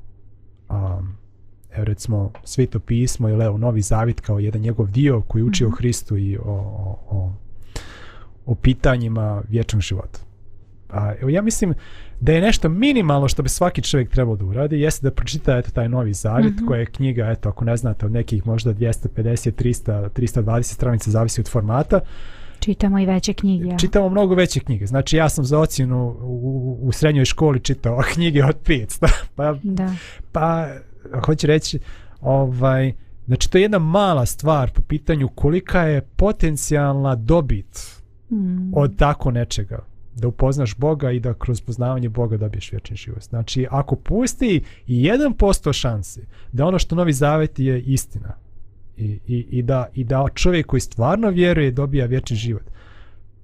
Speaker 2: um, evo recimo Sveto pismo ili evo Novi Zavit kao jedan njegov dio koji uči mm -hmm. o Hristu i o, o, o, o pitanjima vječnog života. A, evo ja mislim da je nešto minimalno što bi svaki čovjek trebao da uradi, jeste da pročita eto taj Novi Zavit, mm -hmm. koja je knjiga, eto ako ne znate, od nekih možda 250, 300, 320 stranica, zavisi od formata,
Speaker 4: Čitamo i veće knjige. ja.
Speaker 2: čitamo mnogo veće knjige. Znači ja sam za ocjenu u, u, u srednjoj školi čitao knjige od 500. pa,
Speaker 4: Da.
Speaker 2: pa hoću reći, ovaj, znači to je jedna mala stvar po pitanju kolika je potencijalna dobit
Speaker 4: Mm.
Speaker 2: od tako nečega da upoznaš Boga i da kroz poznavanje Boga dobiješ vječni život. Znači, ako pusti i 1% šanse da ono što Novi Zavet je istina i, i, i, da, i da čovjek koji stvarno vjeruje dobija vječni život,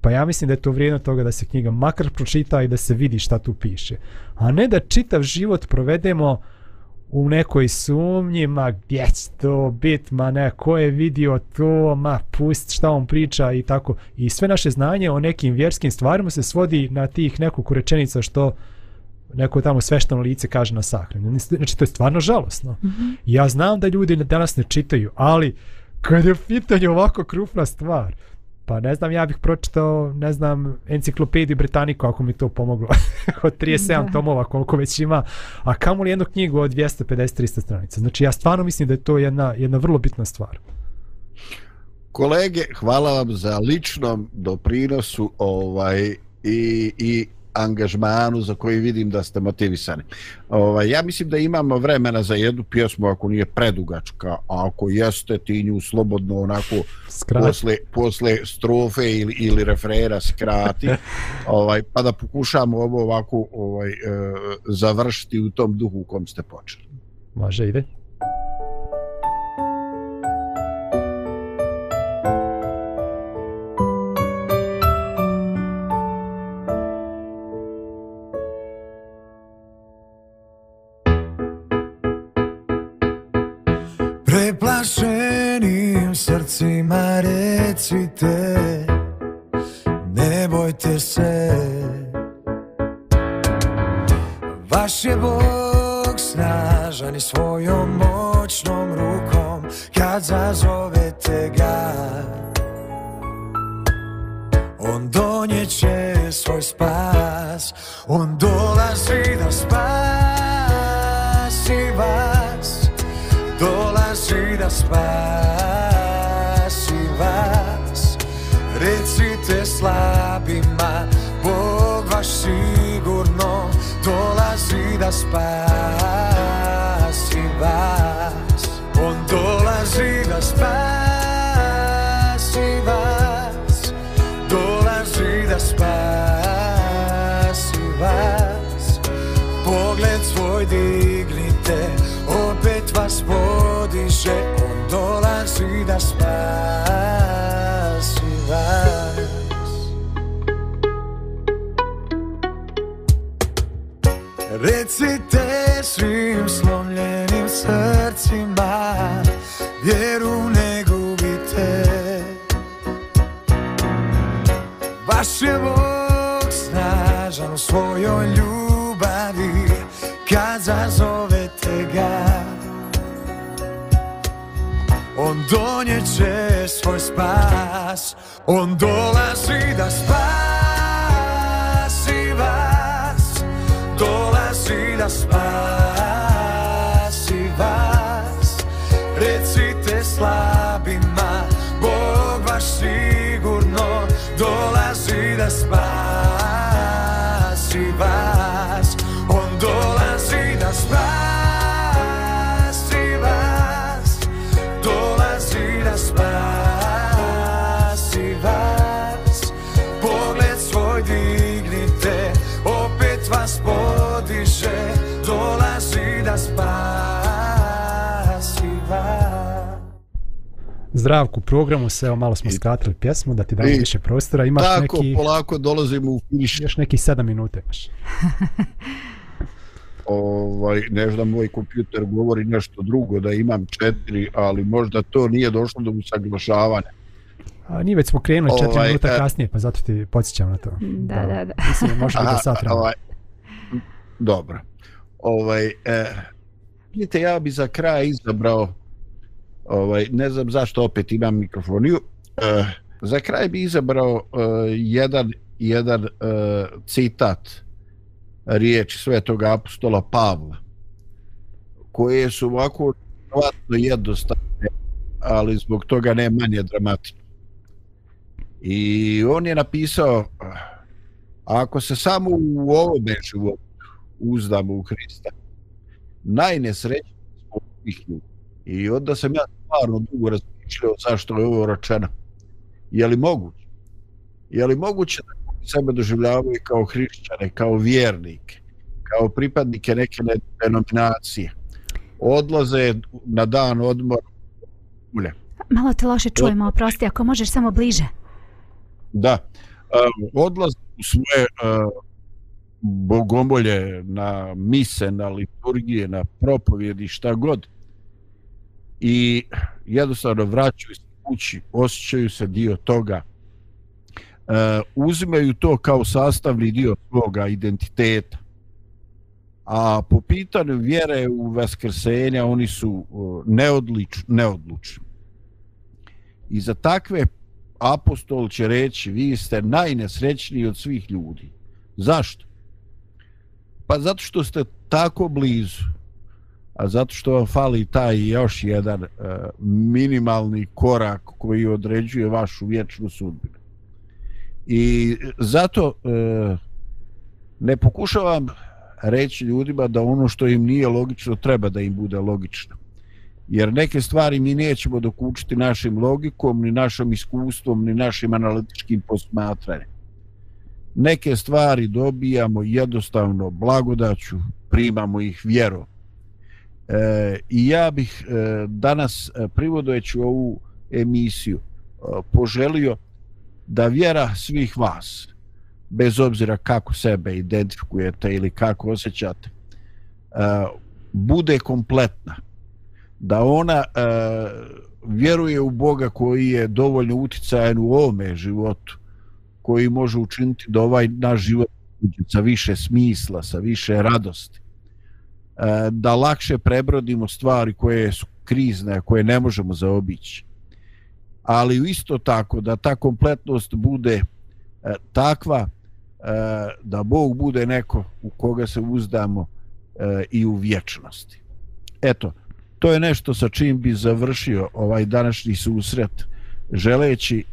Speaker 2: pa ja mislim da je to vrijedno toga da se knjiga makar pročita i da se vidi šta tu piše. A ne da čitav život provedemo u nekoj sumnji, ma gdje će to bit, ma ne, ko je vidio to, ma pust šta on priča i tako. I sve naše znanje o nekim vjerskim stvarima se svodi na tih nekoliko rečenica što neko tamo svešteno lice kaže na sahranu. Znači, to je stvarno žalosno. Mm -hmm. Ja znam da ljudi danas ne čitaju, ali kad je u pitanju ovako krupna stvar, pa ne znam, ja bih pročitao, ne znam, enciklopediju Britanniku ako mi to pomoglo. od 37
Speaker 4: Da.
Speaker 2: tomova koliko već ima, a kamo li jednu knjigu od 250-300 stranica. Znači, ja stvarno mislim da je to jedna, jedna vrlo bitna stvar.
Speaker 3: Kolege, hvala vam za ličnom doprinosu ovaj i, i angažmanu za koji vidim da ste motivisani. Ovaj, ja mislim da imamo vremena za jednu pjesmu ako nije predugačka, a ako jeste ti nju slobodno onako
Speaker 2: Skrat.
Speaker 3: posle, posle strofe ili, ili refrera skrati, ovaj, pa da pokušamo ovo ovako ovaj, e, završiti u tom duhu u kom ste počeli.
Speaker 2: Može, ide.
Speaker 7: Recite svim slomljenim srcima Vjeru ne gubite. Vaš je Bog snažan u svojoj ljubavi Kad zazovete ga. On donjeće svoj spas On dolazi
Speaker 2: Zdravku, programu se, evo malo smo skratili pjesmu, da ti damo
Speaker 3: I-
Speaker 2: više prostora. Imaš
Speaker 3: Tako,
Speaker 2: neki,
Speaker 3: polako dolazimo u finiš.
Speaker 2: još neki 7 minuta imaš.
Speaker 3: ovaj, ne znam, moj kompjuter govori nešto drugo, da imam četiri, ali možda to nije došlo do usaglašavanja.
Speaker 2: A, nije već smo krenuli četiri
Speaker 3: Ovaj,
Speaker 2: minuta
Speaker 3: e-
Speaker 2: kasnije, pa zato ti podsjećam na to.
Speaker 4: Da, da, da.
Speaker 2: Mislim, biti do sat vremena.
Speaker 3: ovaj, dobro. Ovaj, e, vidite, ja bi za kraj izabrao, ovaj, ne znam zašto opet imam mikrofoniju, e, za kraj bi izabrao e, jedan, jedan e, citat riječi svetog apostola Pavla, koje su ovako vjerovatno jednostavne, ali zbog toga ne manje dramatične. I on je napisao, ako se samo u ovome životu uzdamo u Hrista, najnesrećniji smo svih ljudi. I onda sam ja stvarno dugo razmišljao zašto je ovo rečeno. Je li moguće? Je li moguće da sebe doživljavaju kao hrišćane, kao vjernike, kao pripadnike neke ne- denominacije? Odlaze na dan odmora ulje.
Speaker 4: Malo te loše čujemo, oprosti, ako možeš samo bliže.
Speaker 3: Da. Uh, odlaze u svoje uh, bogomolje na mise, na liturgije, na propovjedi, šta god. I jednostavno vraćaju se kući, osjećaju se dio toga. Uh, uzimaju to kao sastavni dio svoga identiteta. A po pitanju vjere u vaskrsenja oni su e, neodlič, neodlučni. I za takve apostol će reći vi ste najnesrećniji od svih ljudi. Zašto? Pa zato što ste tako blizu, a zato što vam fali taj još jedan e, minimalni korak koji određuje vašu vječnu sudbinu. I zato e, ne pokušavam reći ljudima da ono što im nije logično treba da im bude logično jer neke stvari mi nećemo dokučiti našim logikom, ni našom iskustvom, ni našim analitičkim posmatranjem. Neke stvari dobijamo jednostavno blagodaću, primamo ih vjerom. E, I ja bih e, danas, e, ovu emisiju, e, poželio da vjera svih vas, bez obzira kako sebe identifikujete ili kako osjećate, e, bude kompletna. Da ona e, vjeruje u Boga koji je dovoljno uticajan u ovome životu, koji može učiniti da ovaj naš život sa više smisla, sa više radosti, E, da lakše prebrodimo stvari koje su krizne, koje ne možemo zaobići. Ali isto tako da ta kompletnost bude e, takva e, da Bog bude neko u koga se uzdamo i u vječnosti. Eto, to je nešto sa čim bi završio ovaj današnji susret želeći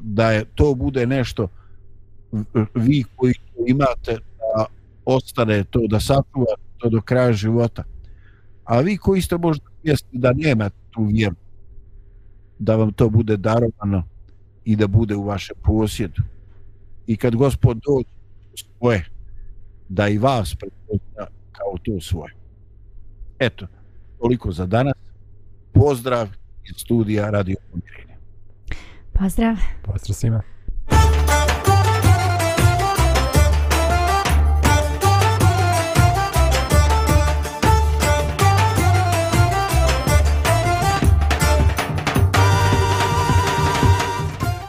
Speaker 3: da je to bude nešto vi koji imate da ostane to da sačuvate to do kraja života a vi koji ste možda svjesni da nemate tu vjeru da vam to bude darovano i da bude u vašem posjedu i kad gospod dođe svoje da i vas prepozna kao to svoje eto toliko za danas. Pozdrav iz studija Radio Pomirenja.
Speaker 4: Pozdrav.
Speaker 2: Pozdrav svima.